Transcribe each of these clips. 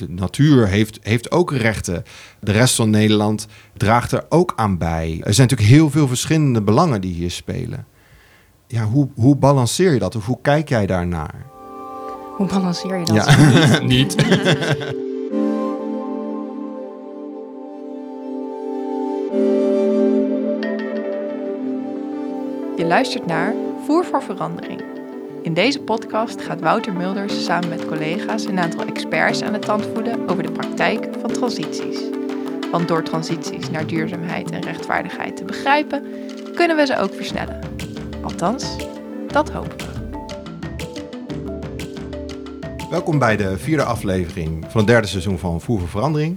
De natuur heeft, heeft ook rechten. De rest van Nederland draagt er ook aan bij. Er zijn natuurlijk heel veel verschillende belangen die hier spelen. Ja, hoe, hoe balanceer je dat? Of hoe kijk jij daarnaar? Hoe balanceer je dat? Ja, niet. Je luistert naar Voer voor Verandering. In deze podcast gaat Wouter Mulders samen met collega's een aantal experts aan de tand voeden over de praktijk van transities. Want door transities naar duurzaamheid en rechtvaardigheid te begrijpen, kunnen we ze ook versnellen. Althans, dat hopen we. Welkom bij de vierde aflevering van het derde seizoen van Voer voor Verandering.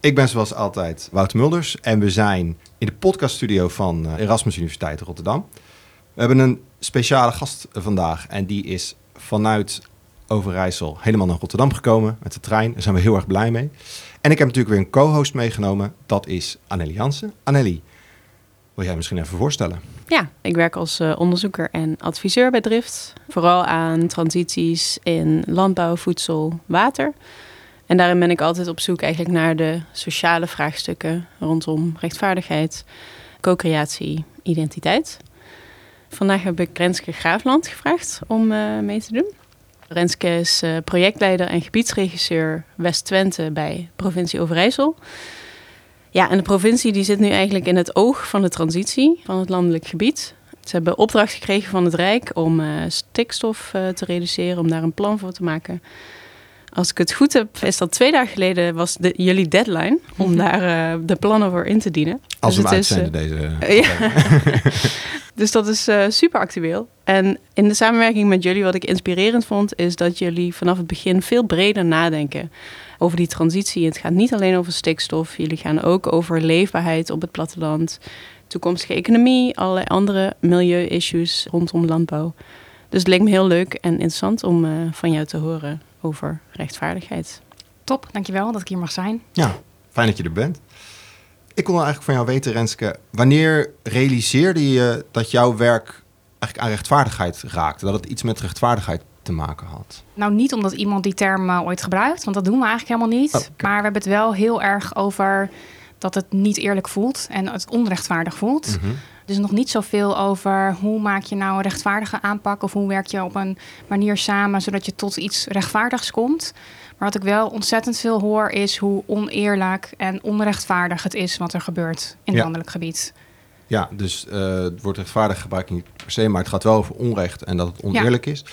Ik ben zoals altijd Wouter Mulders en we zijn in de podcaststudio van eh, Erasmus Universiteit Rotterdam. We hebben een speciale gast vandaag en die is vanuit Overijssel helemaal naar Rotterdam gekomen met de trein. Daar zijn we heel erg blij mee. En ik heb natuurlijk weer een co-host meegenomen. Dat is Anneli Jansen. Anneli, wil jij misschien even voorstellen? Ja, ik werk als uh, onderzoeker en adviseur bij Drift. Vooral aan transities in landbouw, voedsel, water. En daarin ben ik altijd op zoek eigenlijk naar de sociale vraagstukken rondom rechtvaardigheid, co-creatie, identiteit. Vandaag heb ik Renske Graafland gevraagd om uh, mee te doen. Renske is uh, projectleider en gebiedsregisseur West-Twente bij provincie Overijssel. Ja, en de provincie die zit nu eigenlijk in het oog van de transitie van het landelijk gebied. Ze hebben opdracht gekregen van het Rijk om uh, stikstof te reduceren, om daar een plan voor te maken. Als ik het goed heb, is dat twee dagen geleden was de, jullie deadline om Mhm. daar de plannen voor in te dienen. Als Dus we het is, deze... ja. Dus dat is uh, super actueel. En in de samenwerking met jullie, wat ik inspirerend vond, is dat jullie vanaf het begin veel breder nadenken over die transitie. Het gaat niet alleen over stikstof, jullie gaan ook over leefbaarheid op het platteland, toekomstige economie, allerlei andere milieu-issues rondom landbouw. Dus het leek me heel leuk en interessant om uh, van jou te horen over rechtvaardigheid. Top, dankjewel dat ik hier mag zijn. Ja, fijn dat je er bent. Ik wil eigenlijk van jou weten, Renske, wanneer realiseerde je dat jouw werk eigenlijk aan rechtvaardigheid raakte? Dat het iets met rechtvaardigheid te maken had? Nou, niet omdat iemand die term uh, ooit gebruikt, want dat doen we eigenlijk helemaal niet. Oh, okay. Maar we hebben het wel heel erg over dat het niet eerlijk voelt en het onrechtvaardig voelt. Mhm. Mm -hmm. Dus nog niet zoveel over hoe maak je nou een rechtvaardige aanpak of hoe werk je op een manier samen zodat je tot iets rechtvaardigs komt. Maar wat ik wel ontzettend veel hoor is hoe oneerlijk en onrechtvaardig het is wat er gebeurt in het ja. landelijk gebied. Ja, dus uh, het woord rechtvaardig gebruik ik niet per se, maar het gaat wel over onrecht en dat het oneerlijk ja. is.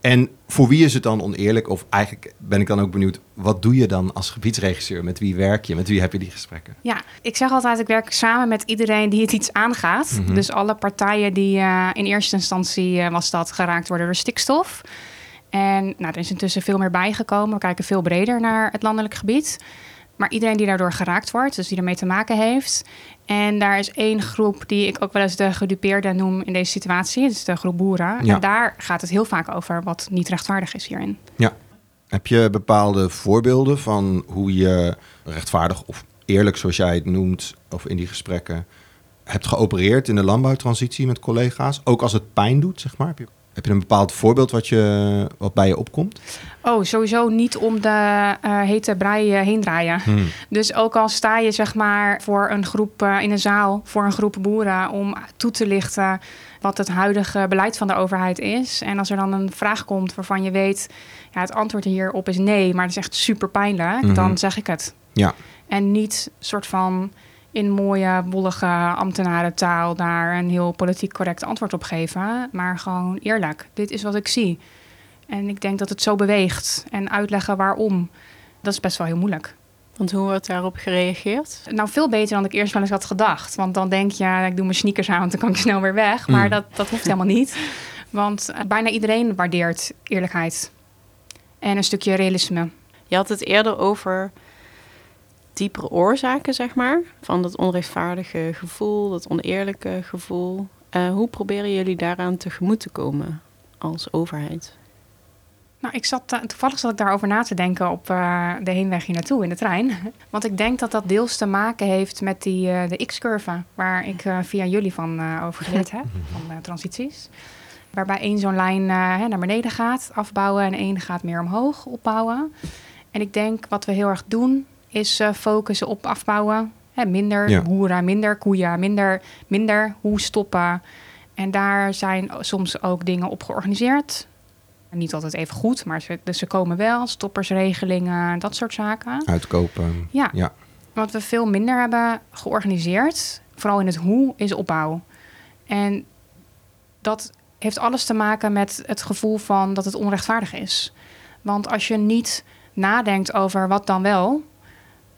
En voor wie is het dan oneerlijk? Of eigenlijk ben ik dan ook benieuwd, wat doe je dan als gebiedsregisseur? Met wie werk je? Met wie heb je die gesprekken? Ja, ik zeg altijd, ik werk samen met iedereen die het iets aangaat. Mhm. Mm -hmm. Dus alle partijen die uh, in eerste instantie uh, was dat geraakt worden door stikstof. En nou, er is intussen veel meer bijgekomen. We kijken veel breder naar het landelijk gebied. Maar iedereen die daardoor geraakt wordt, dus die ermee te maken heeft. En daar is één groep die ik ook wel eens de gedupeerde noem in deze situatie. Dat is de groep boeren. Ja. En daar gaat het heel vaak over wat niet rechtvaardig is hierin. Ja. Heb je bepaalde voorbeelden van hoe je rechtvaardig of eerlijk, zoals jij het noemt, of in die gesprekken, hebt geopereerd in de landbouwtransitie met collega's? Ook als het pijn doet, zeg maar? Heb je, heb je een bepaald voorbeeld wat, je, wat bij je opkomt? Oh, sowieso niet om de uh, hete brei uh, heen draaien. Hmm. Dus ook al sta je zeg maar voor een groep uh, in een zaal, voor een groep boeren, om toe te lichten wat het huidige beleid van de overheid is. En als er dan een vraag komt waarvan je weet, ja, het antwoord hierop is nee, maar het is echt super pijnlijk, Mhm. mm -hmm. dan zeg ik het. Ja. En niet soort van in mooie, wollige ambtenarentaal daar een heel politiek correct antwoord op geven, maar gewoon eerlijk. Dit is wat ik zie. En ik denk dat het zo beweegt en uitleggen waarom, dat is best wel heel moeilijk. Want hoe wordt daarop gereageerd? Nou, veel beter dan ik eerst wel eens had gedacht. Want dan denk je, ja, ik doe mijn sneakers aan, want dan kan ik snel weer weg. Maar Mm. dat, dat hoeft helemaal niet. Want uh, bijna iedereen waardeert eerlijkheid. En een stukje realisme. Je had het eerder over diepere oorzaken, zeg maar. Van dat onrechtvaardige gevoel, dat oneerlijke gevoel. Uh, hoe proberen jullie daaraan tegemoet te komen als overheid? Nou, ik zat, uh, toevallig zat ik daarover na te denken op uh, de heenweg hier naartoe in de trein. Want ik denk dat dat deels te maken heeft met die, uh, de X-curve, waar ik uh, via jullie van uh, over geleerd heb, van uh, transities. Waarbij één zo'n lijn uh, naar beneden gaat, afbouwen, en één gaat meer omhoog, opbouwen. En ik denk wat we heel erg doen, is uh, focussen op afbouwen. Hè, minder Ja. boeren, minder koeien, minder, minder hoe stoppen. En daar zijn soms ook dingen op georganiseerd. Niet altijd even goed, maar ze, dus ze komen wel. Stoppersregelingen, dat soort zaken. Uitkopen. Ja. Ja. Wat we veel minder hebben georganiseerd, vooral in het hoe, is opbouw. En dat heeft alles te maken met het gevoel van dat het onrechtvaardig is. Want als je niet nadenkt over wat dan wel,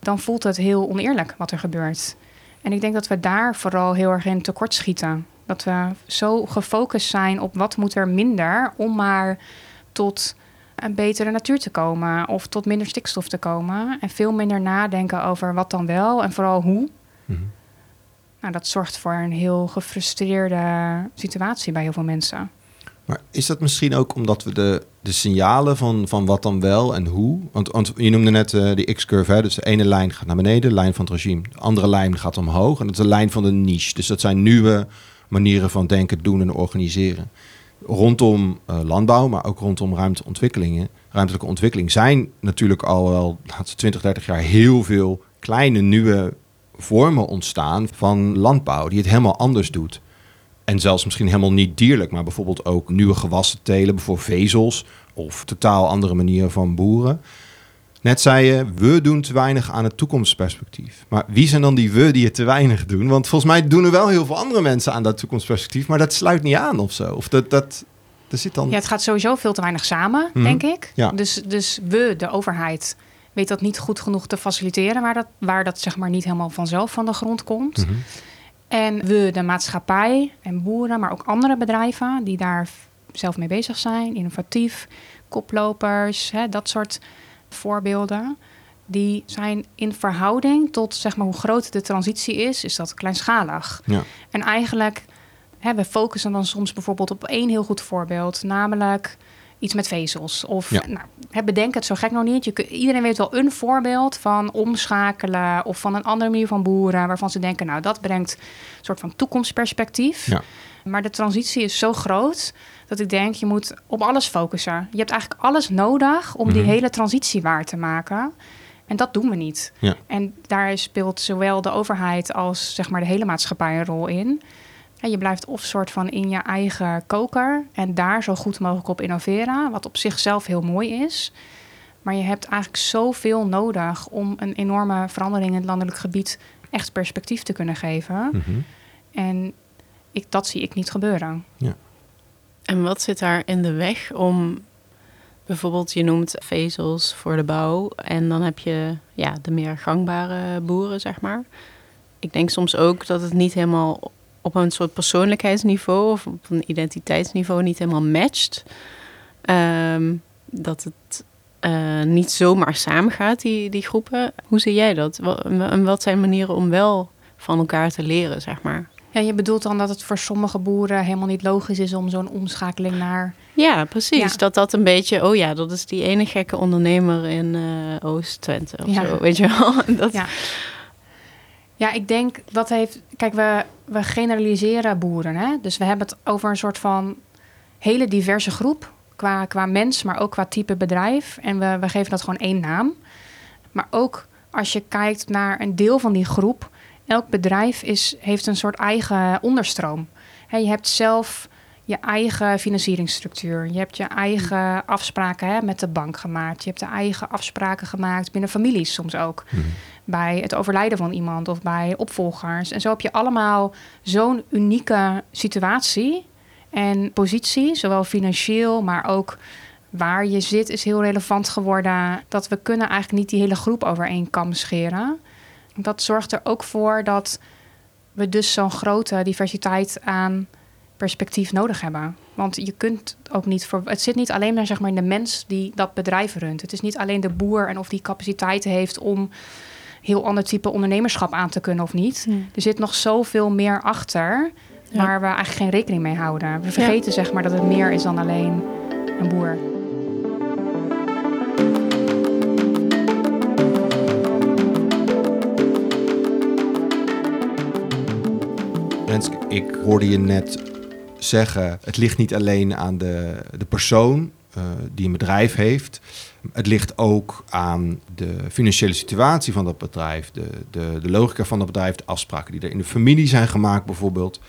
dan voelt het heel oneerlijk wat er gebeurt. En ik denk dat we daar vooral heel erg in tekort schieten. Dat we zo gefocust zijn op wat moet er minder om maar tot een betere natuur te komen of tot minder stikstof te komen. En veel minder nadenken over wat dan wel en vooral hoe. Mhm. Nou, dat zorgt voor een heel gefrustreerde situatie bij heel veel mensen. Maar is dat misschien ook omdat we de, de signalen van, van wat dan wel en hoe... Want, je noemde net eh, die X-curve, dus de ene lijn gaat naar beneden, de lijn van het regime. De andere lijn gaat omhoog en dat is de lijn van de niche. Dus dat zijn nieuwe manieren van denken, doen en organiseren. Rondom eh, landbouw, maar ook rondom ruimteontwikkelingen, ruimtelijke ontwikkeling... zijn natuurlijk al wel laten we 20, 30 jaar heel veel kleine nieuwe vormen ontstaan van landbouw... die het helemaal anders doet. En zelfs misschien helemaal niet dierlijk, maar bijvoorbeeld ook nieuwe gewassen telen, bijvoorbeeld vezels of totaal andere manieren van boeren. Net zei je, we doen te weinig aan het toekomstperspectief. Maar wie zijn dan die we die het te weinig doen? Want volgens mij doen er wel heel veel andere mensen aan dat toekomstperspectief, maar dat sluit niet aan of zo. Of dat, dat, er zit dan... Ja, het gaat sowieso veel te weinig samen, Mhm. denk ik. Ja. Dus, dus we, de overheid, weet dat niet goed genoeg te faciliteren... waar dat, waar dat zeg maar niet helemaal vanzelf van de grond komt. Mhm. En we, de maatschappij en boeren, maar ook andere bedrijven... die daar zelf mee bezig zijn, innovatief, koplopers, hè, dat soort voorbeelden... die zijn in verhouding tot zeg maar, hoe groot de transitie is, is dat kleinschalig. Ja. En eigenlijk, hè, we focussen dan soms bijvoorbeeld op één heel goed voorbeeld, namelijk iets met vezels. Of Ja. nou, bedenk het zo gek nog niet. Je iedereen weet wel een voorbeeld van omschakelen of van een andere manier van boeren, waarvan ze denken, nou, dat brengt een soort van toekomstperspectief. Ja. Maar de transitie is zo groot dat ik denk, je moet op alles focussen. Je hebt eigenlijk alles nodig om die Mhm. hele transitie waar te maken. En dat doen we niet. Ja. En daar speelt zowel de overheid als zeg maar, de hele maatschappij een rol in. Ja, je blijft of soort van in je eigen koker en daar zo goed mogelijk op innoveren, wat op zichzelf heel mooi is. Maar je hebt eigenlijk zoveel nodig om een enorme verandering in het landelijk gebied echt perspectief te kunnen geven. Mhm. En ik, dat zie ik niet gebeuren. En wat zit daar in de weg om bijvoorbeeld, je noemt vezels voor de bouw en dan heb je ja, de meer gangbare boeren, zeg maar. Ik denk soms ook dat het niet helemaal op een soort persoonlijkheidsniveau of op een identiteitsniveau niet helemaal matcht. Ehm, dat het eh, niet zomaar samengaat, die, die groepen. Hoe zie jij dat? En wat zijn manieren om wel van elkaar te leren, zeg maar? Ja, je bedoelt dan dat het voor sommige boeren helemaal niet logisch is om zo'n omschakeling naar. Ja, precies. Ja. Dat dat een beetje, oh ja, dat is die ene gekke ondernemer in eh, Oost-Twente of Ja. zo, weet je wel. Dat, Ja. Ja, ik denk dat heeft. Kijk, we, we generaliseren boeren. Hè? Dus we hebben het over een soort van hele diverse groep. Qua, qua mens, maar ook qua type bedrijf. En we, we geven dat gewoon één naam. Maar ook als je kijkt naar een deel van die groep. Elk bedrijf is, heeft een soort eigen onderstroom. Je hebt zelf je eigen financieringsstructuur. Je hebt je eigen afspraken hè, met de bank gemaakt. Je hebt de eigen afspraken gemaakt binnen families soms ook Mhm. Bij het overlijden van iemand of bij opvolgers. En zo heb je allemaal zo'n unieke situatie en positie, zowel financieel, maar ook waar je zit, is heel relevant geworden. Dat we kunnen eigenlijk niet die hele groep over één kam scheren. Dat zorgt er ook voor dat we dus zo'n grote diversiteit aan perspectief nodig hebben. Want je kunt ook niet voor. Het zit niet alleen maar, zeg maar in de mens die dat bedrijf runt. Het is niet alleen de boer en of die capaciteit heeft om heel ander type ondernemerschap aan te kunnen of niet. Er zit nog zoveel meer achter Ja. waar we eigenlijk geen rekening mee houden. We vergeten zeg maar dat het meer is dan alleen een boer. Renske, ik hoorde je net zeggen, het ligt niet alleen aan de, de persoon die een bedrijf heeft. Het ligt ook aan de financiële situatie van dat bedrijf, de, de, de logica van dat bedrijf, de afspraken die er in de familie zijn gemaakt bijvoorbeeld.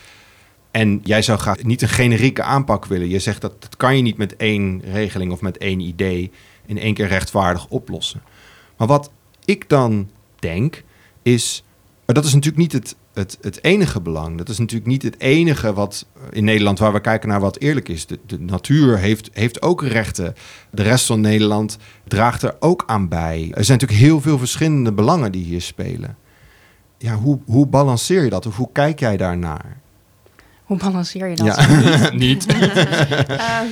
En jij zou graag niet een generieke aanpak willen. Je zegt dat dat kan je niet met één regeling of met één idee in één keer rechtvaardig oplossen. Maar wat ik dan denk is, maar dat is natuurlijk niet het, het, het enige belang. Dat is natuurlijk niet het enige wat in Nederland waar we kijken naar wat eerlijk is. De, de natuur heeft, heeft ook rechten. De rest van Nederland draagt er ook aan bij. Er zijn natuurlijk heel veel verschillende belangen die hier spelen. Ja, hoe, hoe balanceer je dat? Of hoe kijk jij daarnaar? Hoe balanceer je dat? Ja, niet. Ehm,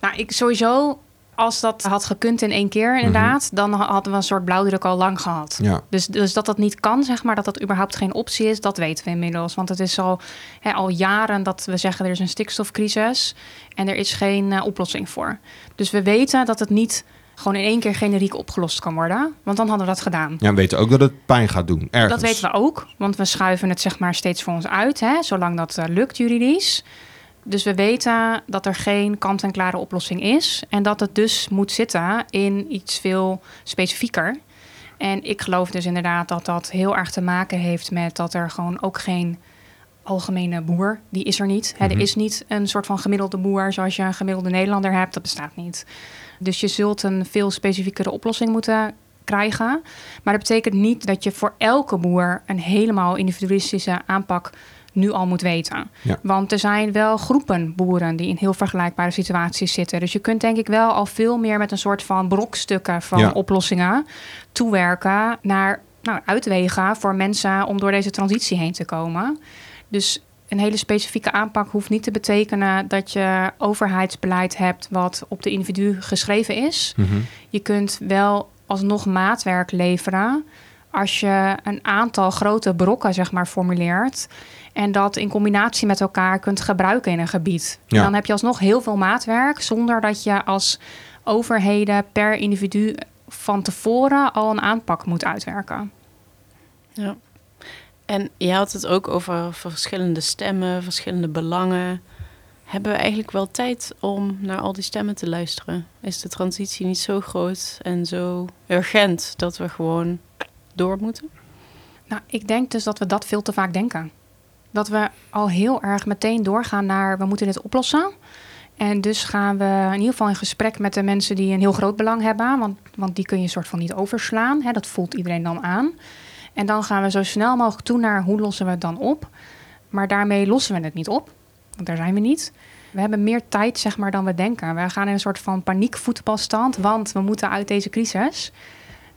nou, ik sowieso, als dat had gekund in één keer inderdaad, dan hadden we een soort blauwdruk al lang gehad. Ja. Dus, dus dat dat niet kan, zeg maar, dat dat überhaupt geen optie is, dat weten we inmiddels. Want het is al, hè, al jaren dat we zeggen er is een stikstofcrisis en er is geen eh, oplossing voor. Dus we weten dat het niet gewoon in één keer generiek opgelost kan worden, want dan hadden we dat gedaan. Ja, we weten ook dat het pijn gaat doen. Ergens. Dat weten we ook, want we schuiven het zeg maar steeds voor ons uit, hè, zolang dat eh, lukt juridisch. Dus we weten dat er geen kant-en-klare oplossing is en dat het dus moet zitten in iets veel specifieker. En ik geloof dus inderdaad dat dat heel erg te maken heeft met dat er gewoon ook geen algemene boer, die is er niet. Hè, Mhm. Er is niet een soort van gemiddelde boer zoals je een gemiddelde Nederlander hebt, dat bestaat niet. Dus je zult een veel specifiekere oplossing moeten krijgen. Maar dat betekent niet dat je voor elke boer een helemaal individualistische aanpak nu al moet weten. Ja. Want er zijn wel groepen boeren die in heel vergelijkbare situaties zitten. Dus je kunt denk ik wel al veel meer met een soort van brokstukken van Ja. oplossingen toewerken naar nou, uitwegen voor mensen om door deze transitie heen te komen. Dus een hele specifieke aanpak hoeft niet te betekenen dat je overheidsbeleid hebt wat op de individu geschreven is. Mhm. Je kunt wel alsnog maatwerk leveren als je een aantal grote brokken zeg maar formuleert en dat in combinatie met elkaar kunt gebruiken in een gebied. Ja. Dan heb je alsnog heel veel maatwerk zonder dat je als overheden per individu van tevoren al een aanpak moet uitwerken. Ja. En je had het ook over verschillende stemmen, verschillende belangen. Hebben we eigenlijk wel tijd om naar al die stemmen te luisteren? Is de transitie niet zo groot en zo urgent dat we gewoon door moeten? Nou, ik denk dus dat we dat veel te vaak denken. Dat we al heel erg meteen doorgaan naar we moeten dit oplossen. En dus gaan we in ieder geval in gesprek met de mensen die een heel groot belang hebben. Want, want die kun je soort van niet overslaan. Hè, dat voelt iedereen dan aan. En dan gaan we zo snel mogelijk toe naar hoe lossen we het dan op. Maar daarmee lossen we het niet op. Want daar zijn we niet. We hebben meer tijd zeg maar, dan we denken. We gaan in een soort van paniekvoetbalstand. Want we moeten uit deze crisis.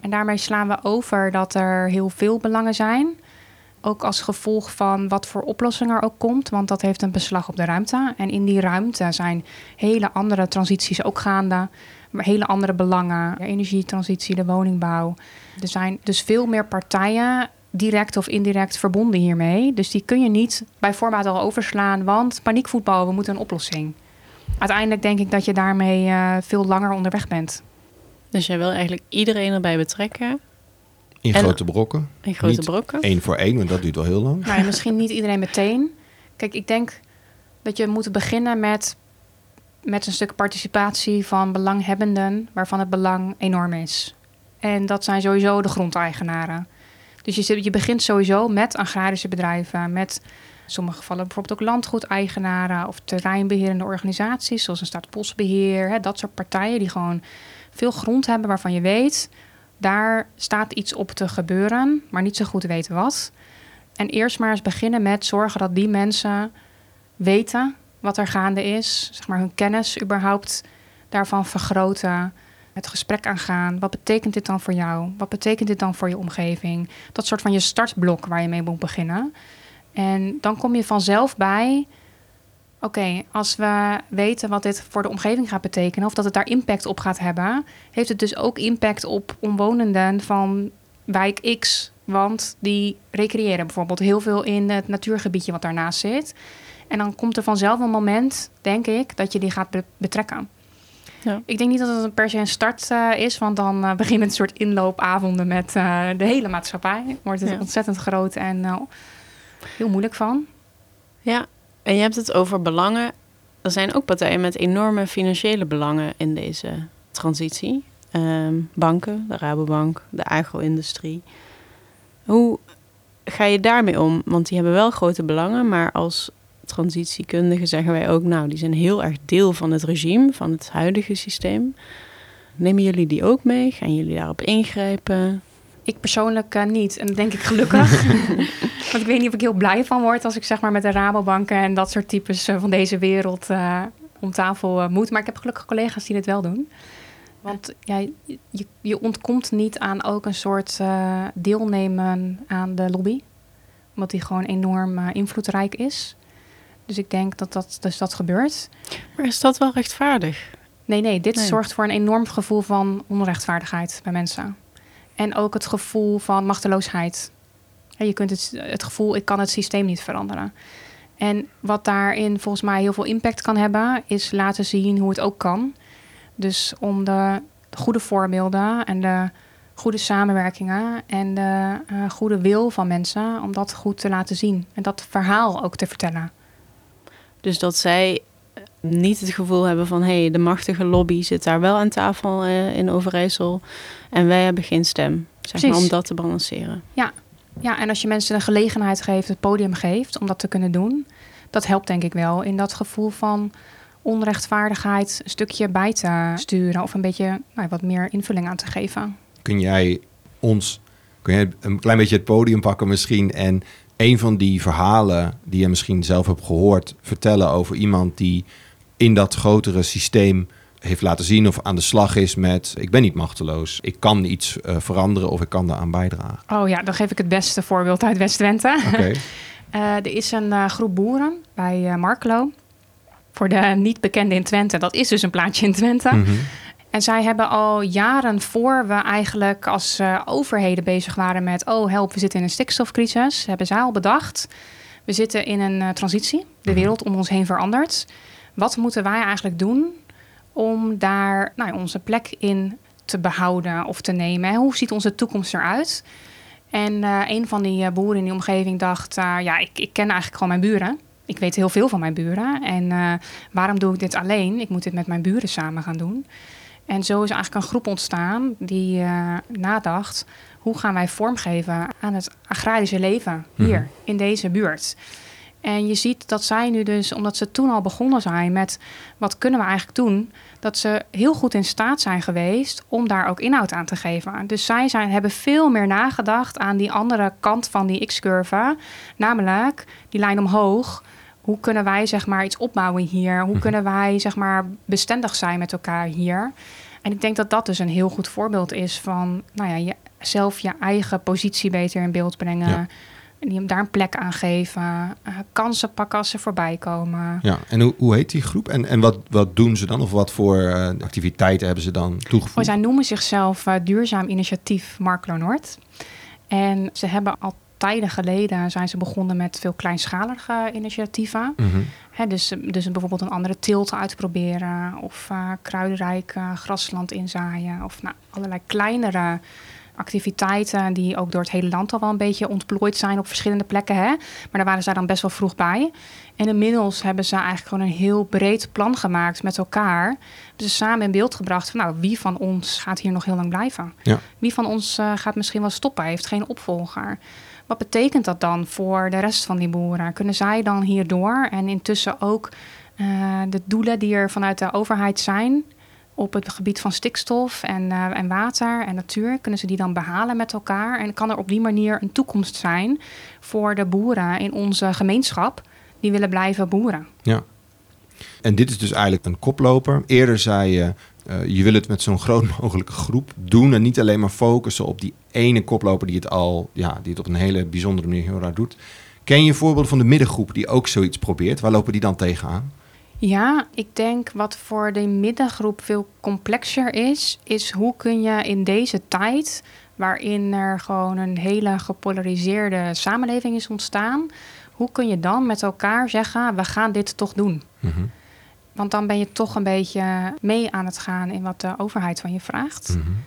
En daarmee slaan we over dat er heel veel belangen zijn. Ook als gevolg van wat voor oplossing er ook komt. Want dat heeft een beslag op de ruimte. En in die ruimte zijn hele andere transities ook gaande. Hele andere belangen. De energietransitie, de woningbouw. Er zijn dus veel meer partijen direct of indirect verbonden hiermee. Dus die kun je niet bij voorbaat al overslaan. Want paniekvoetbal, we moeten een oplossing. Uiteindelijk denk ik dat je daarmee eh, veel langer onderweg bent. Dus jij wil eigenlijk iedereen erbij betrekken In En- grote brokken. in grote Niet brokken. Eén voor één, want dat duurt wel heel lang. Nou, ja, misschien niet iedereen meteen. Kijk, ik denk dat je moet beginnen met, met een stuk participatie van belanghebbenden, waarvan het belang enorm is. En dat zijn sowieso de grondeigenaren. Dus je, je begint sowieso met agrarische bedrijven, met in sommige gevallen bijvoorbeeld ook landgoedeigenaren of terreinbeherende organisaties, zoals een staatsbosbeheer, hè, dat soort partijen die gewoon veel grond hebben waarvan je weet, daar staat iets op te gebeuren, maar niet zo goed weten wat. En eerst maar eens beginnen met zorgen dat die mensen weten wat er gaande is. Zeg maar hun kennis überhaupt daarvan vergroten. Het gesprek aangaan. Wat betekent dit dan voor jou? Wat betekent dit dan voor je omgeving? Dat soort van je startblok waar je mee moet beginnen. En dan kom je vanzelf bij. Oké, als we weten wat dit voor de omgeving gaat betekenen, of dat het daar impact op gaat hebben, heeft het dus ook impact op omwonenden van wijk X. Want die recreëren bijvoorbeeld heel veel in het natuurgebiedje wat daarnaast zit. En dan komt er vanzelf een moment, denk ik, dat je die gaat be- betrekken. Ja. Ik denk niet dat het een per se een start eh, is, want dan eh begin je met een soort inloopavonden met eh, de hele maatschappij. Wordt het Ja. ontzettend groot en heel moeilijk van. Ja, en je hebt het over belangen. er zijn ook partijen met enorme financiële belangen in deze transitie. Ehm, banken, de Rabobank, de agro-industrie. Hoe ga je daarmee om? Want die hebben wel grote belangen, maar als transitiekundigen zeggen wij ook, nou, die zijn heel erg deel van het regime, van het huidige systeem. Nemen jullie die ook mee? Gaan jullie daarop ingrijpen? Ik persoonlijk uh, niet. En denk ik gelukkig. Want ik weet niet of ik heel blij van word als ik zeg maar met de Rabobanken en dat soort types uh, van deze wereld uh, om tafel moet. Maar ik heb gelukkig collega's die dit wel doen. Want ja, je, je ontkomt niet aan ook een soort deelnemen aan de lobby. Omdat die gewoon enorm invloedrijk is. Dus ik denk dat dat, dus dat gebeurt. Maar is dat wel rechtvaardig? Nee, nee, dit nee. zorgt voor een enorm gevoel van onrechtvaardigheid bij mensen. En ook het gevoel van machteloosheid. Je kunt het, het gevoel, ik kan het systeem niet veranderen. En wat daarin volgens mij heel veel impact kan hebben, is laten zien hoe het ook kan. Dus om de goede voorbeelden en de goede samenwerkingen en de uh, goede wil van mensen, om dat goed te laten zien. En dat verhaal ook te vertellen. Dus dat zij niet het gevoel hebben van hé, hey, de machtige lobby zit daar wel aan tafel uh, in Overijssel en wij hebben geen stem. Zeg maar, om dat te balanceren. Ja. ja, en als je mensen de gelegenheid geeft, het podium geeft om dat te kunnen doen, dat helpt denk ik wel in dat gevoel van onrechtvaardigheid een stukje bij te sturen of een beetje nou, wat meer invulling aan te geven. Kun jij ons, kun jij een klein beetje het podium pakken misschien en een van die verhalen die je misschien zelf hebt gehoord vertellen over iemand die in dat grotere systeem heeft laten zien of aan de slag is met ik ben niet machteloos, ik kan iets uh, veranderen of ik kan daaraan bijdragen. Oh ja, dan geef ik het beste voorbeeld uit West-Twente. Okay. uh, er is een uh, groep boeren bij Marklo. Voor de niet bekende in Twente, dat is dus een plaatje in Twente. Mm -hmm. En zij hebben al jaren voor we eigenlijk als overheden bezig waren met... oh help, we zitten in een stikstofcrisis, hebben zij al bedacht... we zitten in een transitie, de wereld om ons heen verandert. Wat moeten wij eigenlijk doen om daar nou, onze plek in te behouden of te nemen? Hoe ziet onze toekomst eruit? En uh, een van die boeren in die omgeving dacht... ja, ik, ik ken eigenlijk gewoon mijn buren... Ik weet heel veel van mijn buren. En waarom doe ik dit alleen? Ik moet dit met mijn buren samen gaan doen. En zo is eigenlijk een groep ontstaan die nadacht... hoe gaan wij vormgeven aan het agrarische leven hier, mm -hmm. in deze buurt. En je ziet dat zij nu dus, omdat ze toen al begonnen zijn met... wat kunnen we eigenlijk doen... dat ze heel goed in staat zijn geweest om daar ook inhoud aan te geven. Dus zij zijn, hebben veel meer nagedacht aan die andere kant van die X-curve. Namelijk die lijn omhoog hoe kunnen wij zeg maar iets opbouwen hier? Hoe kunnen wij zeg maar bestendig zijn met elkaar hier? En ik denk dat dat dus een heel goed voorbeeld is van, nou ja, je, zelf je eigen positie beter in beeld brengen. Ja. Die hem daar een plek aan geven. Uh, kansen pakken als ze voorbij komen. Ja, en hoe, hoe heet die groep? En, en wat, wat doen ze dan? Of wat voor uh, activiteiten hebben ze dan toegevoegd? Oh, zij noemen zichzelf uh, Duurzaam Initiatief Marklo Noord. En ze hebben al tijden geleden zijn ze begonnen met veel kleinschalige initiatieven. Mm -hmm. He, dus, dus bijvoorbeeld een andere teelt uitproberen of kruidenrijk grasland inzaaien of nou, allerlei kleinere activiteiten die ook door het hele land al wel een beetje ontplooid zijn op verschillende plekken. Hè? Maar daar waren zij dan best wel vroeg bij. En inmiddels hebben ze eigenlijk gewoon een heel breed plan gemaakt met elkaar. Dus samen in beeld gebracht van nou, wie van ons gaat hier nog heel lang blijven? Ja. Wie van ons uh, gaat misschien wel stoppen, heeft geen opvolger? Wat betekent dat dan voor de rest van die boeren? Kunnen zij dan hierdoor en intussen ook uh, de doelen die er vanuit de overheid zijn op het gebied van stikstof en, uh, en water en natuur, kunnen ze die dan behalen met elkaar? En kan er op die manier een toekomst zijn voor de boeren in onze gemeenschap die willen blijven boeren? Ja. En dit is dus eigenlijk een koploper. Eerder zei je, uh, je wil het met zo'n groot mogelijke groep doen en niet alleen maar focussen op die ene koploper die het al, ja, die het op een hele bijzondere manier heel raar doet. Ken je voorbeelden van de middengroep die ook zoiets probeert? Waar lopen die dan tegenaan? Ja, ik denk wat voor de middengroep veel complexer is, is hoe kun je in deze tijd, waarin er gewoon een hele gepolariseerde samenleving is ontstaan, hoe kun je dan met elkaar zeggen, we gaan dit toch doen? Mm-hmm. Want dan ben je toch een beetje mee aan het gaan in wat de overheid van je vraagt. Mm-hmm.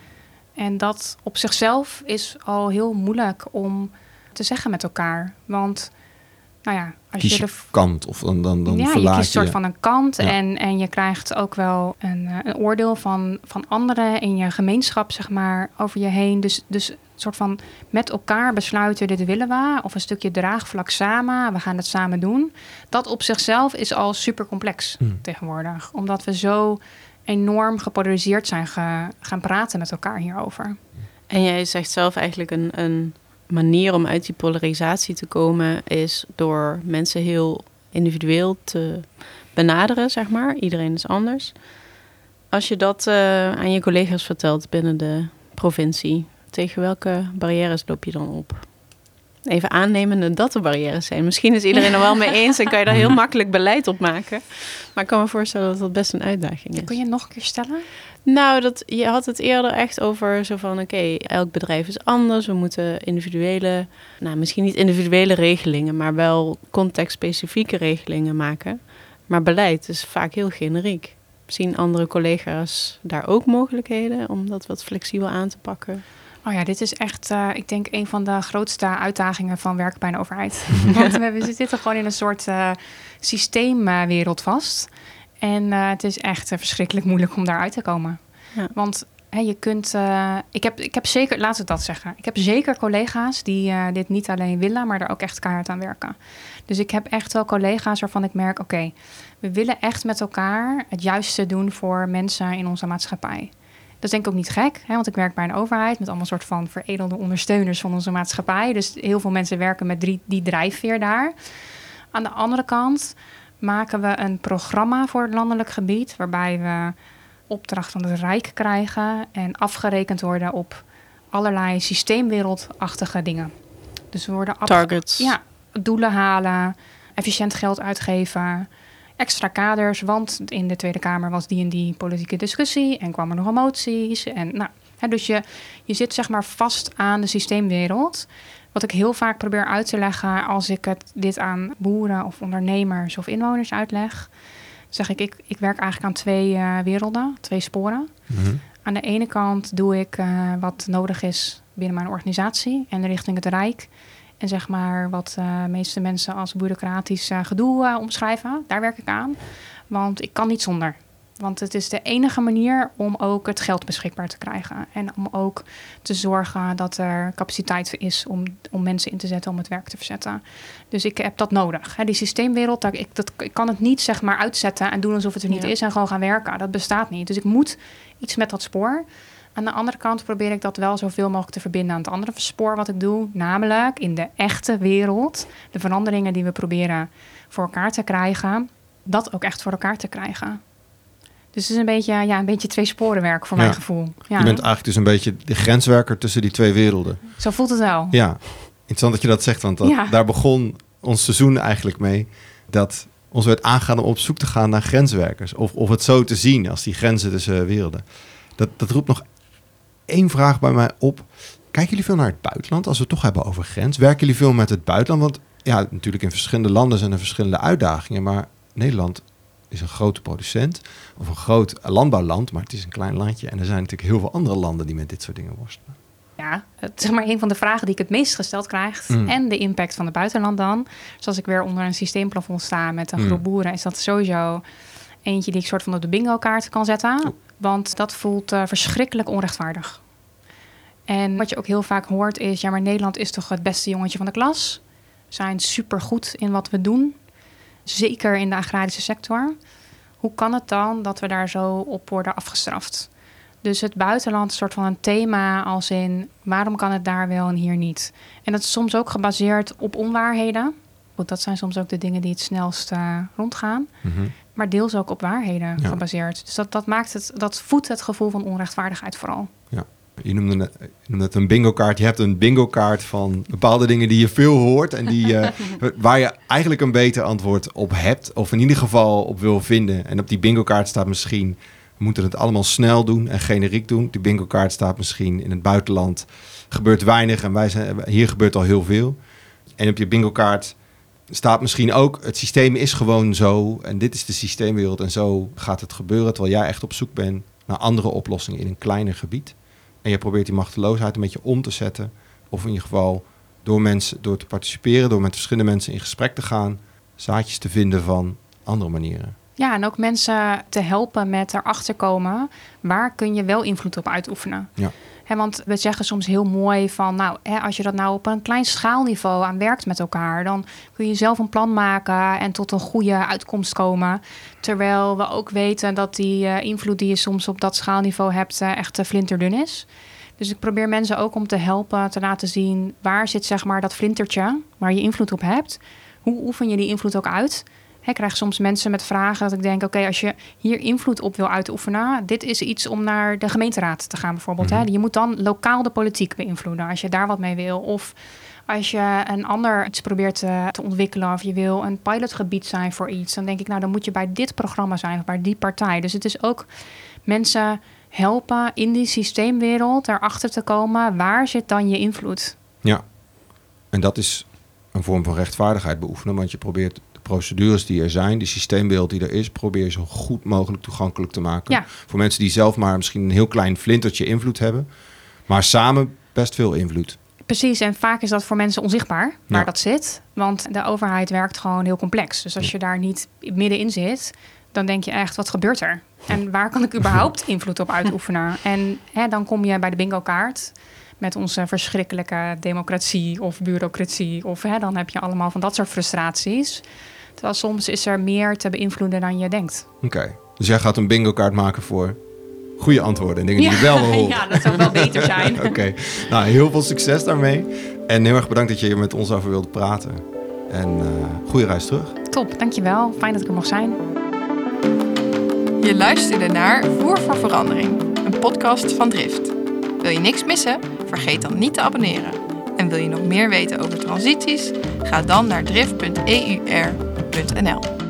En dat op zichzelf is al heel moeilijk om te zeggen met elkaar. Want nou ja, als Kies je je de kant of dan, dan, dan ja, je verlaat kiest een soort je. van een kant Ja. en, en je krijgt ook wel een, eh, een oordeel van, van anderen in je gemeenschap, zeg maar, over je heen. Dus, dus een soort van met elkaar besluiten, dit willen we. Of een stukje draagvlak samen, we gaan het samen doen. Dat op zichzelf is al super complex Hmm. tegenwoordig. Omdat we zo enorm gepolariseerd zijn ge- gaan praten met elkaar hierover. En jij zegt zelf eigenlijk een, een manier om uit die polarisatie te komen is door mensen heel individueel te benaderen, zeg maar. Iedereen is anders. Als je dat eh, aan je collega's vertelt binnen de provincie, tegen welke barrières loop je dan op? Even aannemende dat er barrières zijn. Misschien is iedereen er wel mee eens en kan je daar heel makkelijk beleid op maken. Maar ik kan me voorstellen dat dat best een uitdaging is. Kun je het nog een keer stellen? Nou, dat, je had het eerder echt over zo van... oké, elk bedrijf is anders. We moeten individuele... nou, misschien niet individuele regelingen... maar wel contextspecifieke regelingen maken. Maar beleid is vaak heel generiek. Zien andere collega's daar ook mogelijkheden... om dat wat flexibel aan te pakken? Oh ja, dit is echt, eh, ik denk, een van de grootste uitdagingen van werken bij een overheid. Want we, we zitten gewoon in een soort eh, systeemwereld vast. En eh, het is echt verschrikkelijk moeilijk om daaruit te komen. Ja. Want hè, je kunt, ik, heb, ik heb zeker, laat ik dat zeggen. Ik heb zeker collega's die dit niet alleen willen, maar er ook echt keihard aan werken. Dus ik heb echt wel collega's waarvan ik merk, oké, we willen echt met elkaar het juiste doen voor mensen in onze maatschappij. Dat is denk ik ook niet gek, hè, want ik werk bij een overheid met allemaal soort van veredelde ondersteuners van onze maatschappij. Dus heel veel mensen werken met drie, die drijfveer daar. Aan de andere kant maken we een programma voor het landelijk gebied, waarbij we opdracht van het Rijk krijgen en afgerekend worden op allerlei systeemwereldachtige dingen. Dus we worden Targets. ja, doelen halen, efficiënt geld uitgeven, extra kaders. Want in de Tweede Kamer was die en die politieke discussie en kwamen nog moties. En, nou, hè, dus je, je zit zeg maar vast aan de systeemwereld. Wat ik heel vaak probeer uit te leggen als ik het, dit aan boeren of ondernemers of inwoners uitleg. Zeg ik, ik, ik werk eigenlijk aan twee eh, werelden, twee sporen. Mhm. Aan de ene kant doe ik eh, wat nodig is binnen mijn organisatie en richting het Rijk. En zeg maar wat eh, de meeste mensen als bureaucratisch eh, gedoe eh, omschrijven. Daar werk ik aan. Want ik kan niet zonder. Want het is de enige manier om ook het geld beschikbaar te krijgen. En om ook te zorgen dat er capaciteit is om, om mensen in te zetten om het werk te verzetten. Dus ik heb dat nodig. Hè. Die systeemwereld, daar, ik, dat, ik kan het niet zeg maar uitzetten en doen alsof het er niet Ja. is en gewoon gaan werken. Dat bestaat niet. Dus ik moet iets met dat spoor. Aan de andere kant probeer ik dat wel zoveel mogelijk te verbinden aan het andere spoor wat ik doe. Namelijk in de echte wereld, de veranderingen die we proberen voor elkaar te krijgen, dat ook echt voor elkaar te krijgen. Dus het is een beetje, ja, een beetje twee sporenwerk voor Ja. mijn gevoel. Ja, Je bent eigenlijk dus een beetje de grenswerker tussen die twee werelden. Zo voelt het wel. Ja, interessant dat je dat zegt, want dat, Ja. daar begon ons seizoen eigenlijk mee. Dat ons werd aangegaan om op zoek te gaan naar grenswerkers. Of, of het zo te zien als die grenzen tussen werelden. Dat, dat roept nog één vraag bij mij op. Kijken jullie veel naar het buitenland als we het toch hebben over grens? Werken jullie veel met het buitenland? Want ja, natuurlijk in verschillende landen zijn er verschillende uitdagingen. Maar Nederland is een grote producent of een groot landbouwland, maar het is een klein landje. En er zijn natuurlijk heel veel andere landen die met dit soort dingen worstelen. Ja, het is maar een van de vragen die ik het meest gesteld krijg. Mm. En de impact van het buitenland dan. Dus als ik weer onder een systeemplafond sta met een Mm. groep boeren, is dat sowieso eentje die ik soort van op de bingo kaart kan zetten. Want dat voelt eh, verschrikkelijk onrechtvaardig. En wat je ook heel vaak hoort is, ja, maar Nederland is toch het beste jongetje van de klas. We zijn supergoed in wat we doen. Zeker in de agrarische sector. Hoe kan het dan dat we daar zo op worden afgestraft? Dus het buitenland soort van een thema als in waarom kan het daar wel en hier niet? En dat is soms ook gebaseerd op onwaarheden. Want dat zijn soms ook de dingen die het snelst eh, rondgaan. Maar deels ook op waarheden Ja. gebaseerd. Dus dat, dat maakt het, dat voedt het gevoel van onrechtvaardigheid vooral. Je noemde, net, je noemde het een bingo kaart. Je hebt een bingo kaart van bepaalde dingen die je veel hoort en die, eh, waar je eigenlijk een beter antwoord op hebt. Of in ieder geval op wil vinden. En op die bingo kaart staat misschien, we moeten het allemaal snel doen en generiek doen. Die bingo kaart staat misschien in het buitenland gebeurt weinig en wij zijn, hier gebeurt al heel veel. En op je bingo kaart staat misschien ook, het systeem is gewoon zo en dit is de systeemwereld en zo gaat het gebeuren. Terwijl jij echt op zoek bent naar andere oplossingen in een kleiner gebied. En je probeert die machteloosheid een beetje om te zetten. Of in ieder geval door mensen, door te participeren, door met verschillende mensen in gesprek te gaan, zaadjes te vinden van andere manieren. Ja, en ook mensen te helpen met erachter komen waar kun je wel invloed op uitoefenen. Ja. Want we zeggen soms heel mooi van, nou, als je dat nou op een klein schaalniveau aan werkt met elkaar, dan kun je zelf een plan maken en tot een goede uitkomst komen. Terwijl we ook weten dat die eh, invloed die je soms op dat schaalniveau hebt eh, echt uh, flinterdun is. Dus ik probeer mensen ook om te helpen te laten zien waar zit zeg maar dat flintertje waar je invloed op hebt. Hoe oefen je die invloed ook uit? Ik krijg soms mensen met vragen dat ik denk: oké, als je hier invloed op wil uitoefenen, dit is iets om naar de gemeenteraad te gaan, bijvoorbeeld. Mhm. hè? Je moet dan lokaal de politiek beïnvloeden als je daar wat mee wil. Of als je een ander iets probeert te, te ontwikkelen of je wil een pilotgebied zijn voor iets, dan denk ik, nou, dan moet je bij dit programma zijn of bij die partij. Dus het is ook mensen helpen in die systeemwereld erachter te komen waar zit dan je invloed. Ja, en dat is een vorm van rechtvaardigheid beoefenen, want je probeert procedures die er zijn, die systeembeeld die er is, probeer je zo goed mogelijk toegankelijk te maken. Ja. Voor mensen die zelf maar misschien een heel klein flintertje invloed hebben, maar samen best veel invloed. Precies, en vaak is dat voor mensen onzichtbaar waar Ja. dat zit. Want de overheid werkt gewoon heel complex. Dus als je daar niet middenin zit, dan denk je echt, wat gebeurt er? En waar kan ik überhaupt invloed op uitoefenen? En hè, dan kom je bij de bingo kaart met onze verschrikkelijke democratie of bureaucratie. Of hè, dan heb je allemaal van dat soort frustraties. Terwijl soms is er meer te beïnvloeden dan je denkt. Oké, dus jij gaat een bingo kaart maken voor goede antwoorden en dingen die je wel wil horen. ja, dat zou wel beter zijn. Oké, nou heel veel succes daarmee. En heel erg bedankt dat je hier met ons over wilde praten. En eh goede reis terug. Top, dankjewel. Fijn dat ik er mocht zijn. Je luisterde naar Voer voor Verandering, een podcast van Drift. Wil je niks missen? Vergeet dan niet te abonneren. En wil je nog meer weten over transities? Ga dan naar drift.eur.nl.